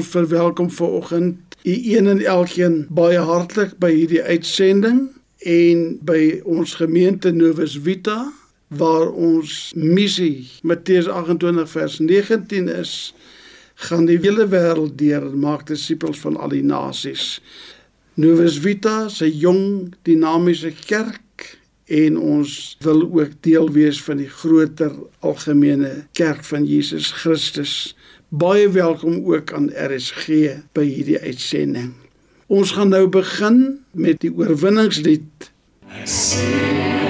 ons verwelkom vanoggend u een en elkeen baie hartlik by hierdie uitsending en by ons gemeente Novus Vita waar ons missie Matteus 28 vers 19 is gaan die hele wêreld deur en maak disippels van al die nasies. Novus Vita se jong dinamiese kerk en ons wil ook deel wees van die groter algemene kerk van Jesus Christus. Baie welkom ook aan RSG by hierdie uitsending. Ons gaan nou begin met die oorwinningslied. Ek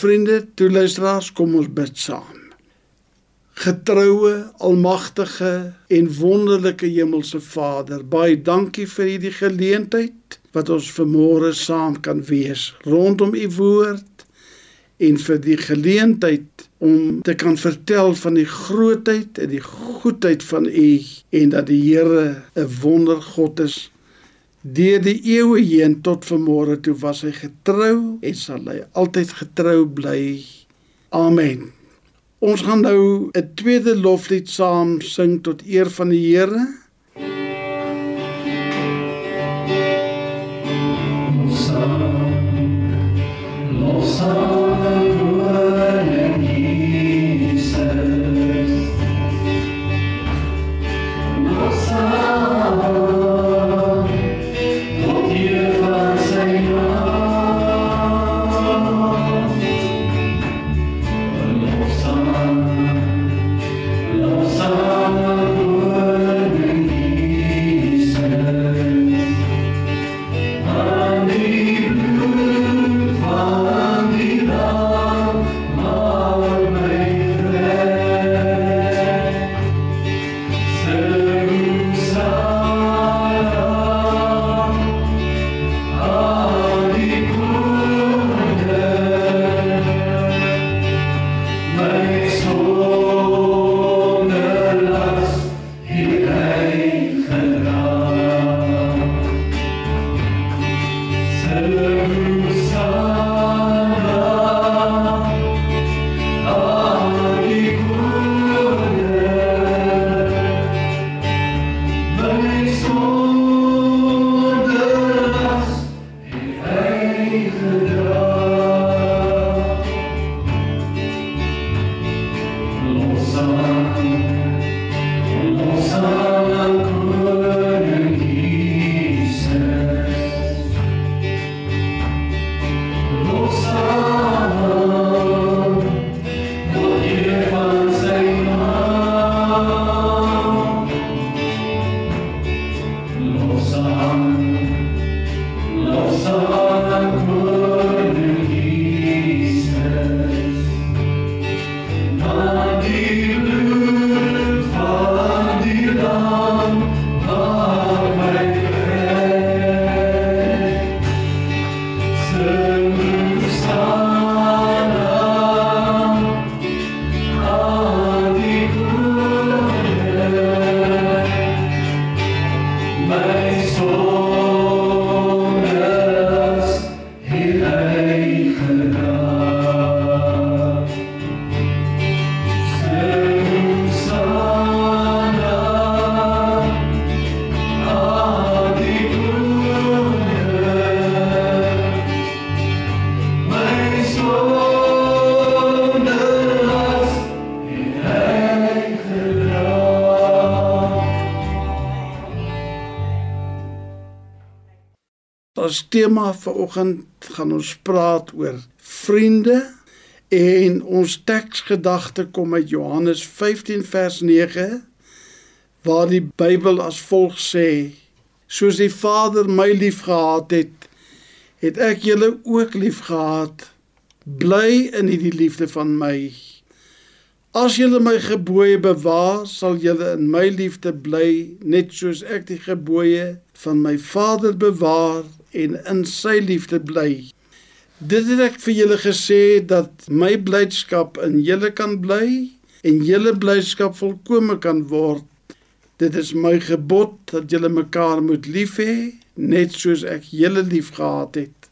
vriende, toeluisteraars, kom ons bid saam. Getroue, almagtige en wonderlike hemelse Vader, baie dankie vir hierdie geleentheid wat ons vanmôre saam kan wees rondom u woord en vir die geleentheid om te kan vertel van die grootheid en die goedheid van u en dat die Here 'n wondergod is Deur die eeue heen tot vanmôre toe was hy getrou en sal hy altyd getrou bly. Amen. Ons gaan nou 'n tweede loflied saam sing tot eer van die Here. As tema vir oggend gaan ons praat oor vriende en ons teksgedagte kom uit Johannes 15 vers 9 waar die Bybel as volg sê: Soos die Vader my liefgehad het, het ek julle ook liefgehad. Bly in hierdie liefde van my. As julle my gebooie bewaar, sal julle in my liefde bly, net soos ek die gebooie van my Vader bewaar en in sy liefde bly. Dit het ek vir julle gesê dat my blydskap in julle kan bly en julle blydskap volkome kan word. Dit is my gebod dat julle mekaar moet lief hê net soos ek julle liefgehad het.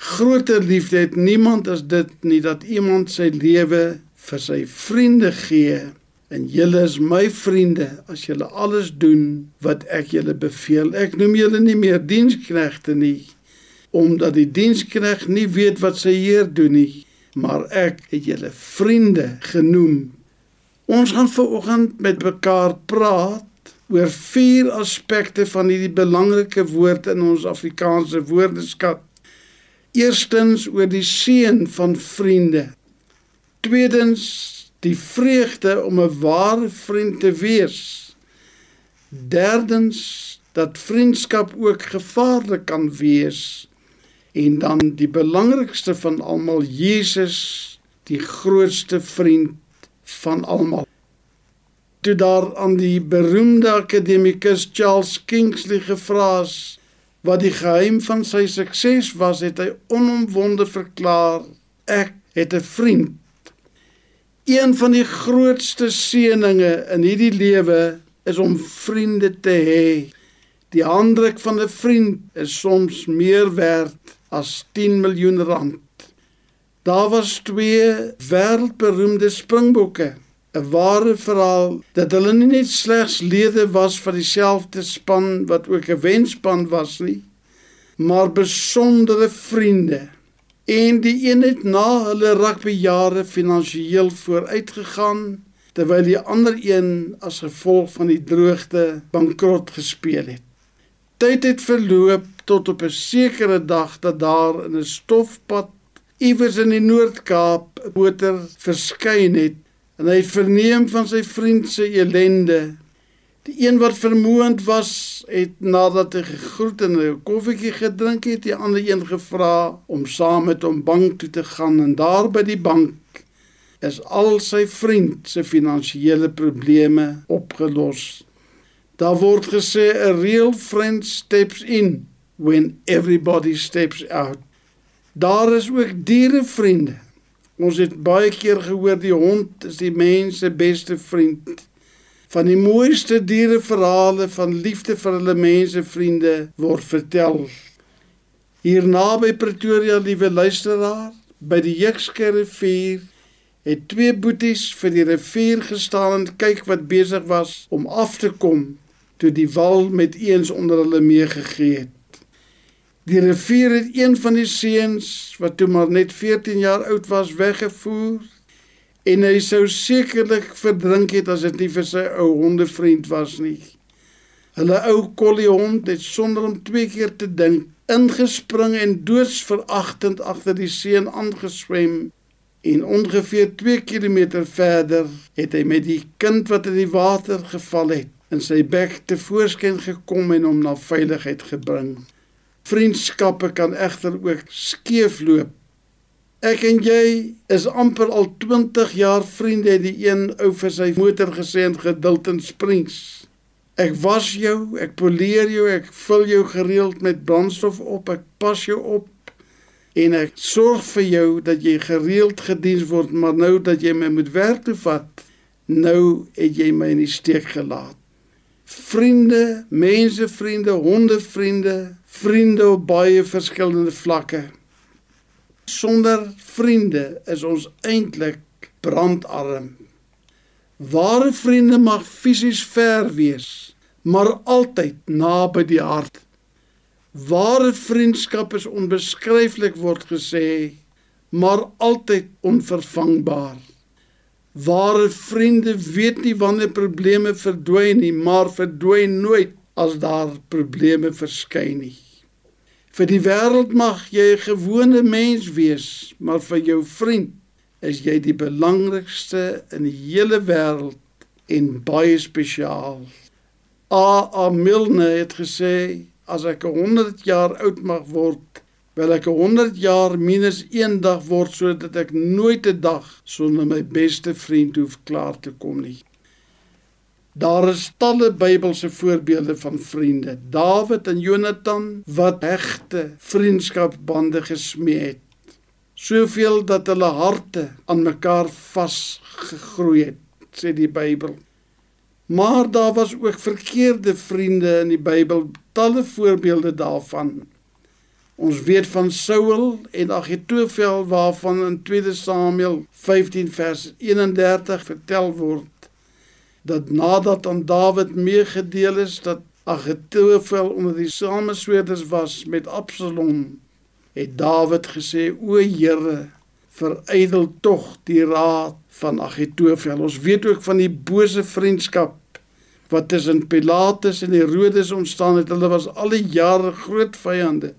Groter liefde het niemand as dit nie dat iemand sy lewe vir sy vriende gee. En julle is my vriende as julle alles doen wat ek julle beveel. Ek noem julle nie meer diensknegte nie, omdat die diensknegt nie weet wat sy heer doen nie, maar ek het julle vriende genoem. Ons gaan veraloggend met mekaar praat oor vier aspekte van hierdie belangrike woord in ons Afrikaanse woordeskat. Eerstens oor die seën van vriende. Tweedens die vreugde om 'n ware vriend te wees. Derdens dat vriendskap ook gevaarlik kan wees. En dan die belangrikste van almal Jesus, die grootste vriend van almal. Toe daar aan die beroemde akademikus Charles Kingsley gevra is wat die geheim van sy sukses was, het hy onomwonde verklaar: "Ek het 'n vriend Een van die grootste seëninge in hierdie lewe is om vriende te hê. Die handdruk van 'n vriend is soms meer werd as 10 miljoen rand. Daar was twee wêreldberoemde springbokke, 'n ware verhaal dat hulle nie net slegs lede was van dieselfde span wat ook 'n wenspan was nie, maar besondere vriende en die een het na hulle rugbejare finansiëel vooruitgegaan terwyl die ander een as gevolg van die droogte bankrot gespeel het. Tyd het verloop tot op 'n sekere dag dat daar in 'n stofpad iewers in die Noord-Kaap 'n boter verskyn het en hy het verneem van sy vriend se elende Die een wat vermoond was, het nadat hy gegroet en 'n koffietjie gedrink het, die ander een gevra om saam met hom bank toe te gaan en daar by die bank is al sy vriend se finansiële probleme opgelos. Daar word gesê 'n real friend steps in when everybody steps out. Daar is ook dierevriende. Ons het baie keer gehoor die hond is die mens se beste vriend. Van die mooiste diereverhale van liefde vir hulle mense vriende word vertel. Hier naby Pretoria, liewe luisteraar, by die Jekske rivier, het twee boeties vir die rivier gestaan en kyk wat besig was om af te kom toe die wal met eens onder hulle meegegee het. Die rivier het een van die seuns wat toe maar net 14 jaar oud was weggevoer en hy sou sekerlik verdrink het as dit nie vir sy ou hondevriend was nie. Hulle ou kollie hond het sonder om twee keer te dink ingespring en doodsveragtend agter die seun aangeswem en ongeveer 2 km verder het hy met die kind wat in die water geval het in sy bek te voorskyn gekom en hom na veiligheid gebring. Vriendskappe kan egter ook skeefloop. Ek en jy is amper al 20 jaar vriende, die een ou vir sy motor gesê in Gedulton Springs. Ek was jou, ek poleer jou, ek vul jou gereeld met brandstof op, ek pas jou op en ek sorg vir jou dat jy gereeld gediens word, maar nou dat jy my moet werk toe vat, nou het jy my in die steek gelaat vriende, mensevriende, hondevriende, vriende op baie verskillende vlakke. Sonder vriende is ons eintlik brandarm. Ware vriende mag fisies ver wees, maar altyd naby die hart. Ware vriendskap is onbeskryflik word gesê, maar altyd onvervangbaar. Ware vriende weet nie wanneer probleme verdwyn nie, maar verdwyn nooit as daar probleme verskyn nie. Vir die wêreld mag jy 'n gewone mens wees, maar vir jou vriend is jy die belangrikste in die hele wêreld en baie spesiaal. A. A. Milne het gesê as ek 100 jaar oud mag word, wil ek 100 jaar minus 1 dag word sodat ek nooit 'n dag sonder my beste vriend hoef klaar te kom nie. Daar is talle Bybelse voorbeelde van vriende. Dawid en Jonathan wat hegte vriendskapsbande gesmee het. Soveel dat hulle harte aan mekaar vasgegroei het, sê die Bybel. Maar daar was ook verkeerde vriende in die Bybel, talle voorbeelde daarvan. Ons weet van Saul en Agitofel waarvan in 2 Samuel 15 vers 31 vertel word dat nadat aan Dawid meegedeel is dat Agitofel onder die samesweerders was met Absalom, het Dawid gesê: "O Here, verydel tog die raad van Agitofel." Ons weet ook van die bose vriendskap wat tussen Pilatus en Herodes ontstaan het. Hulle was al die jare groot vyande.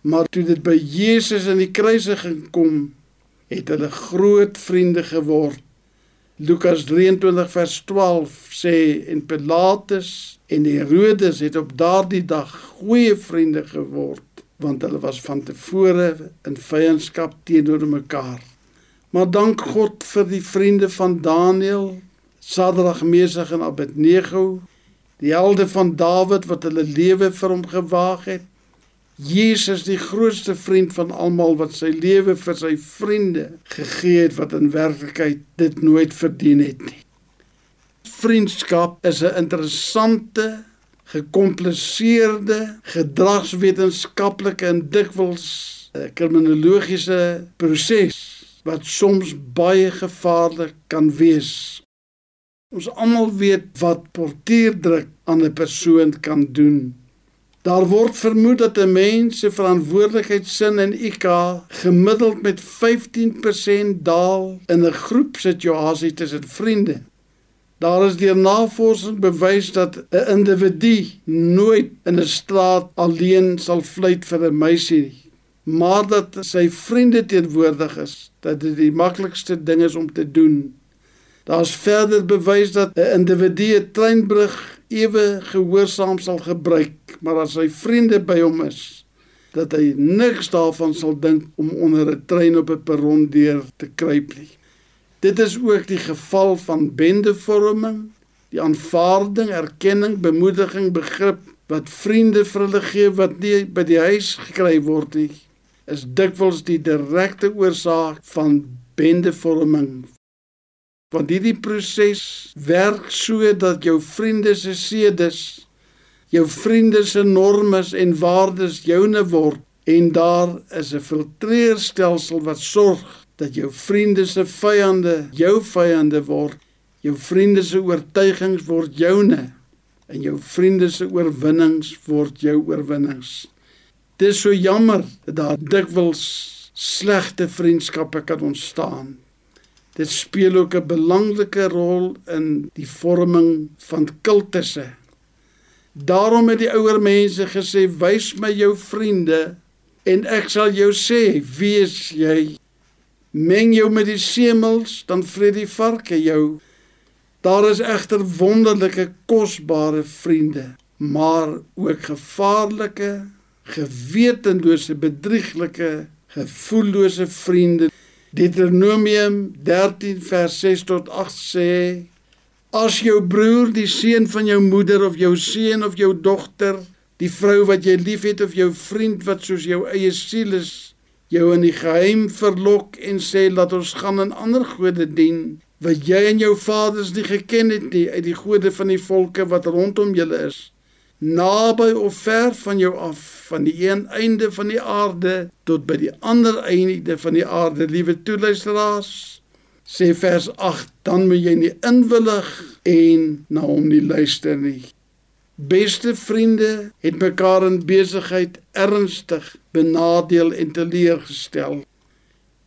Maar toe dit by Jesus in die kruisiging kom, het hulle groot vriende geword. Lukas 23 vers 12 sê en Pilatus en Herodes het op daardie dag goeie vriende geword want hulle was van tevore in vyandskap teenoor mekaar. Maar dank God vir die vriende van Daniël, Sadrag, Mesach en Abednego, die helde van Dawid wat hulle lewe vir hom gewaag het. Jesus die grootste vriend van almal wat sy lewe vir sy vriende gegee het wat in werklikheid dit nooit verdien het nie. Vriendskap is 'n interessante, gekompliseerde, gedragswetenskaplike en dikwels 'n kriminologiese proses wat soms baie gevaarlik kan wees. Ons almal weet wat portierdruk aan 'n persoon kan doen Daar word vermoed dat 'n mens se verantwoordelikheidsin en IQ gemiddeld met 15% daal in 'n groepsituasie tussen vriende. Daar is deur navorsing bewys dat 'n individu nooit in 'n straat alleen sal fluit vir 'n meisie nie, maar dat sy vriende teenwoordig is, dat dit die maklikste ding is om te doen. Daar's verder bewys dat 'n individu 'n treinbrug ewe gehoorsaam sal gebruik, maar as sy vriende by hom is, dat hy niks daarvan sal dink om onder 'n trein op 'n perron deur te kruip nie. Dit is ook die geval van bendevorming, die aanvaarding, erkenning, bemoediging, begrip wat vriende vir hulle gee wat nie by die huis gekry word nie, is dikwels die direkte oorsaak van bendevorming want hierdie proses werk so dat jou vriende se sedes jou vriende se normes en waardes joune word en daar is 'n filtreerstelsel wat sorg dat jou vriende se vyande jou vyande word jou vriende se oortuigings word joune en jou vriende se oorwinnings word jou oorwinnings Dis so jammer dat daar dikwels slegte vriendskappe kan ontstaan. Dit speel ook 'n belangrike rol in die vorming van kultusse. Daarom het die ouer mense gesê: "Wys my jou vriende en ek sal jou sê wie is jy." Meng jou met die semels, dan vrede die varke jou. Daar is egter wonderlike kosbare vriende, maar ook gevaarlike, gewetenlose, bedrieglike, gevoellose vriende. Deuteronomium 13 vers 6 tot 8 sê: As jou broer, die seun van jou moeder of jou seun of jou dogter, die vrou wat jy liefhet of jou vriend wat soos jou eie siel is, jou in die geheim verlok en sê laat ons gaan aan ander gode dien wat jy en jou vaders nie geken het nie uit die gode van die volke wat rondom julle is naby of ver van jou af van die een einde van die aarde tot by die ander einde van die aarde liewe toeluisteraars. Sê vers 8 dan moet jy nie inwillig en na hom nie luister nie. Beste vriende het mekaar in besigheid ernstig benadeel en teleurgestel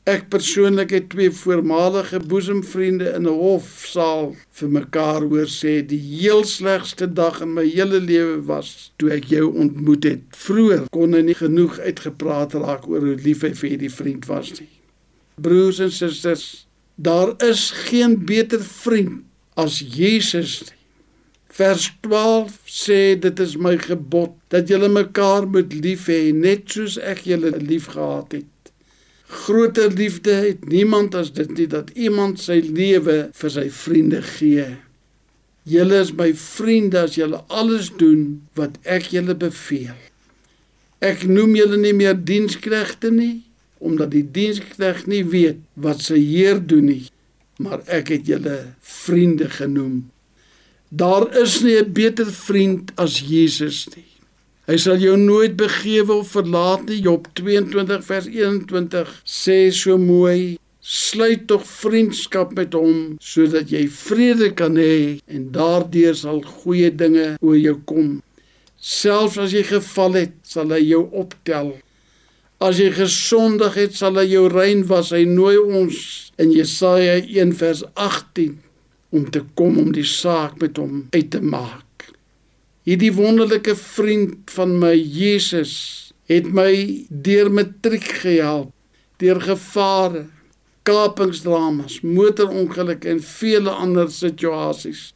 Ek persoonlik het twee voormalige boesemvriende in 'n hofsaal vir mekaar hoor sê die heel slegste dag in my hele lewe was toe ek jou ontmoet het. Vroeger kon hy nie genoeg uitgepraat raak oor hoe lief hy vir hierdie vriend was nie. Broers en susters, daar is geen beter vriend as Jesus nie. Vers 12 sê dit is my gebod dat julle mekaar moet lief hê net soos ek julle liefgehad het. Groter liefde het niemand as dit nie dat iemand sy lewe vir sy vriende gee. Julle is my vriende as julle alles doen wat ek julle beveel. Ek noem julle nie meer diensknegte nie, omdat die diensknegt nie weet wat sy heer doen nie, maar ek het julle vriende genoem. Daar is nie 'n beter vriend as Jesus nie. Hy sal jou nooit begewe of verlaat nie. Job 22 vers 21 sê so mooi: Sluit tog vriendskap met hom sodat jy vrede kan hê en daardeur sal goeie dinge oor jou kom. Selfs as jy geval het, sal hy jou optel. As jy gesondig het, sal hy jou rein was. Hy nooi ons in Jesaja 1 vers 18 om te kom om die saak met hom uit te maak. Hierdie wonderlike vriend van my Jesus het my deur matriek gehelp, deur gevare, kapingsdramas, motorongelukke en vele ander situasies.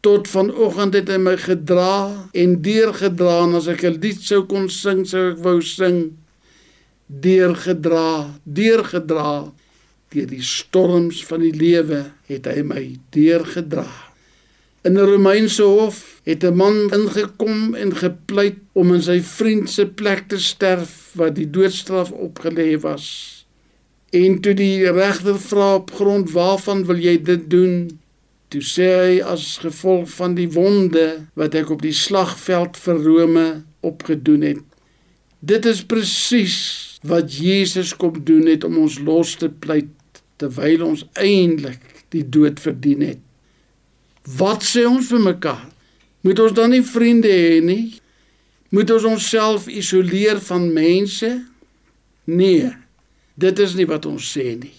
Tot vanoggend het hy my gedra en deurgedra en as ek 'n lied sou kon sing, sou ek wou sing deurgedra, deurgedra deur die storms van die lewe het hy my deurgedra. In 'n Romeinse hof het 'n man ingekom en gepleit om in sy vriend se plek te sterf wat die doodstraf opgelê was. En toe die regter vra op grond waarvan wil jy dit doen? Toe sê hy as gevolg van die wonde wat ek op die slagveld vir Rome opgedoen het. Dit is presies wat Jesus kom doen het om ons los te pleit terwyl ons eintlik die dood verdien het. Wat sê ons vir mekaar? Moet ons dan nie vriende hê nie? Moet ons onsself isoleer van mense? Nee. Dit is nie wat ons sê nie.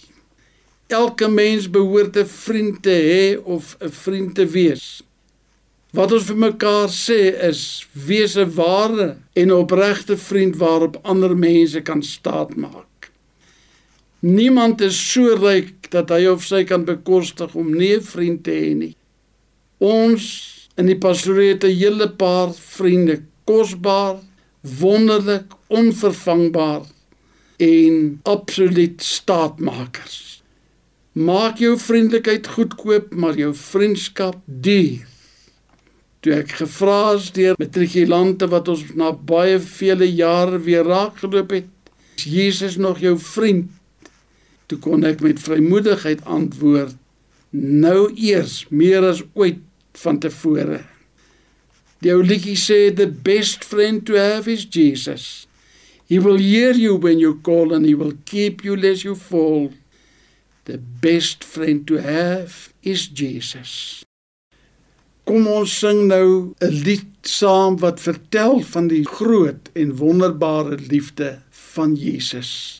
Elke mens behoort 'n vriend te hê of 'n vriend te wees. Wat ons vir mekaar sê is wees 'n ware en opregte vriend waarop ander mense kan staatmaak. Niemand is so ryk dat hy of sy kan bekostig om nie 'n vriend te hê nie. Ons in die pastorie het 'n hele paar vriende, kosbaar, wonderlik, onvervangbaar en absoluut staatmakers. Maak jou vriendelikheid goedkoop, maar jou vriendskap duur. Toe ek gevra is deur matrikulante wat ons na baie vele jare weer raakgeloop het, is Jesus nog jou vriend? Toe kon ek met vrymoedigheid antwoord: Nou eers meer as ooit van tevore. Die ou liedjie sê the best friend to have is Jesus. He will hear you when you call and he will keep you lest you fall. The best friend to have is Jesus. Kom ons sing nou 'n lied saam wat vertel van die groot en wonderbare liefde van Jesus.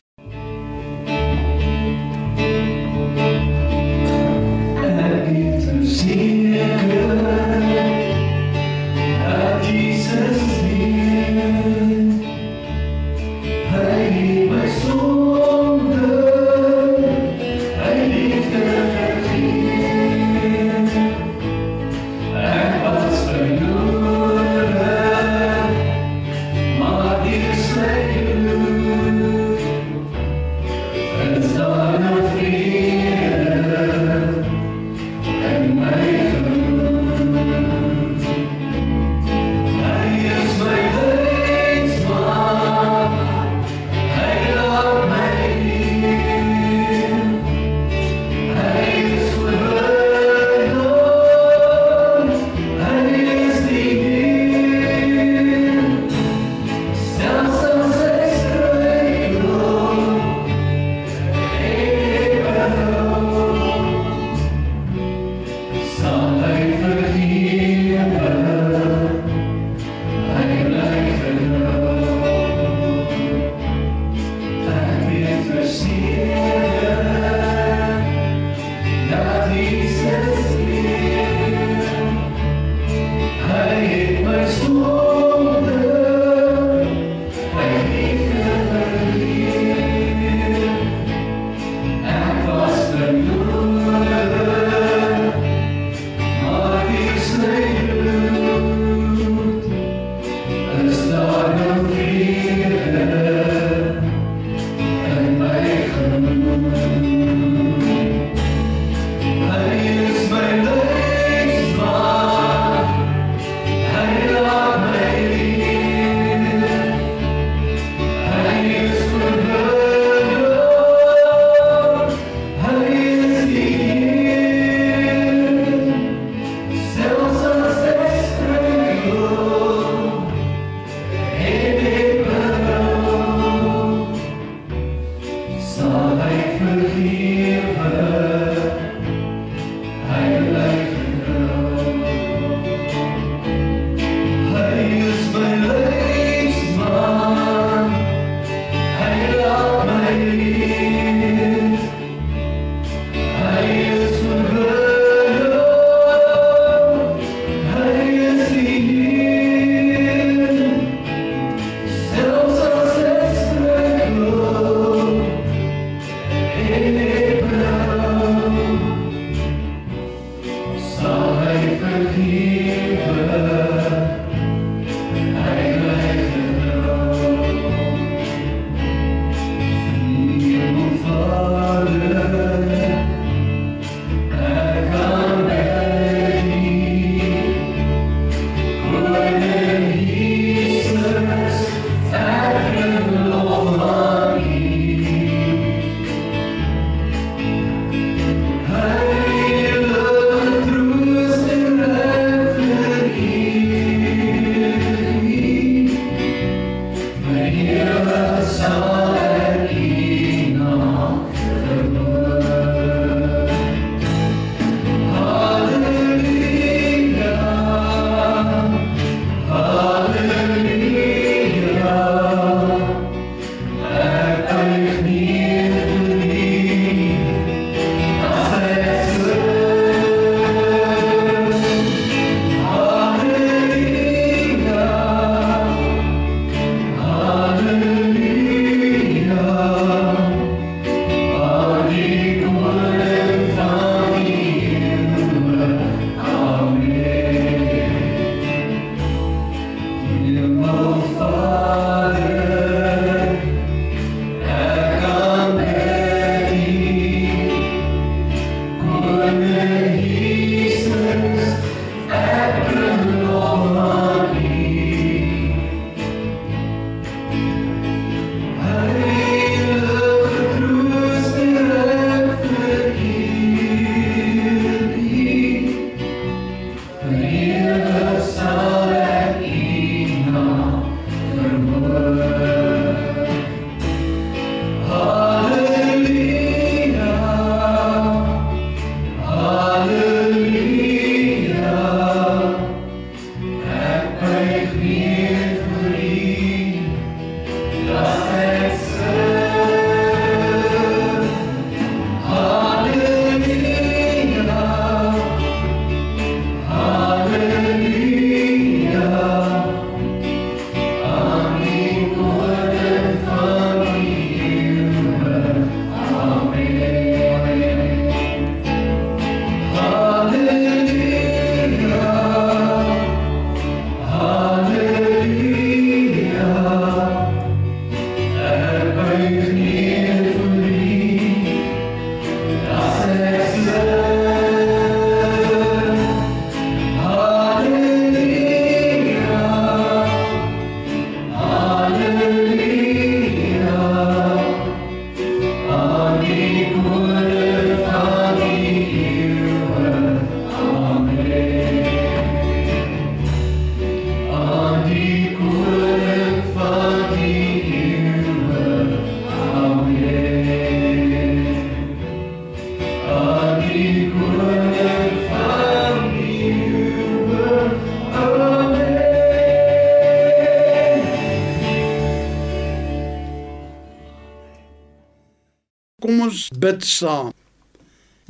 Ons bid saam.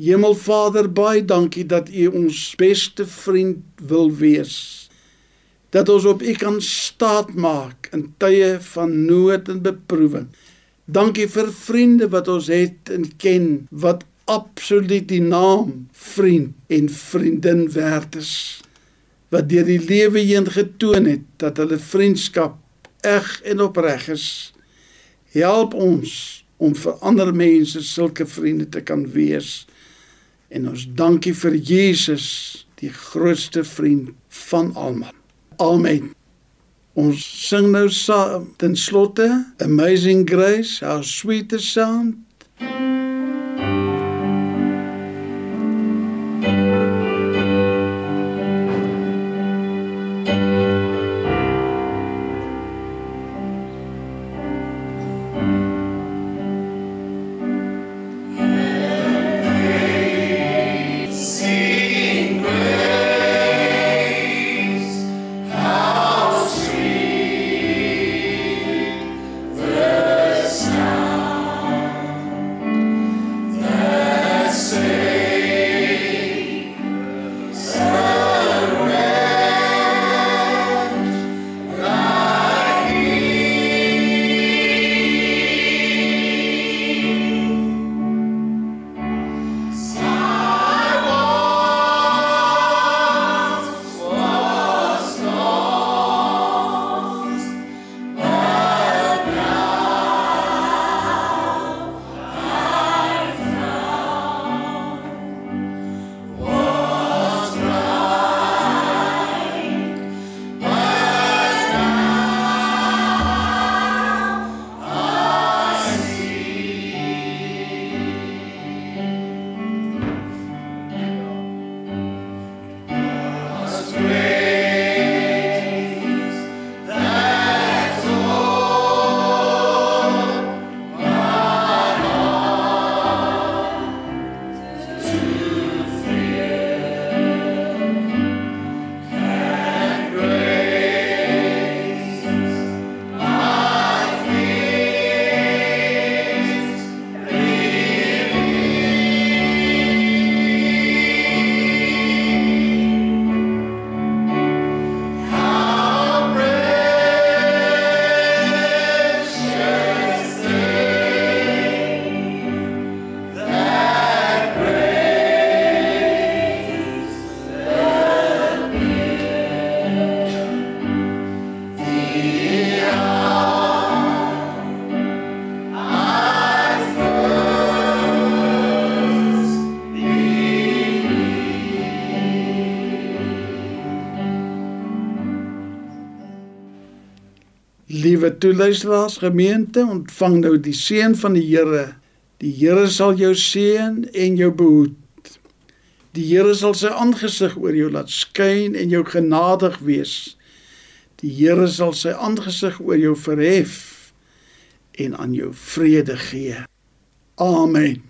Hemelvader, baie dankie dat U ons beste vriend wil wees. Dat ons op U kan staat maak in tye van nood en beproewing. Dankie vir vriende wat ons het en ken wat absoluut die naam vriend en vriendin werd is. Wat deur die lewe heen getoon het dat hulle vriendskap eg en opreg is. Help ons om vir ander mense sulke vriende te kan wees. En ons dankie vir Jesus, die grootste vriend van almal. Amen. Ons sing nou saam ten slotte Amazing Grace, how sweet the sound. Liewe toeluisteraars gemeente, ontvang nou die seën van die Here. Die Here sal jou seën en jou behoed. Die Here sal sy aangesig oor jou laat skyn en jou genadig wees. Die Here sal sy aangesig oor jou verhef en aan jou vrede gee. Amen.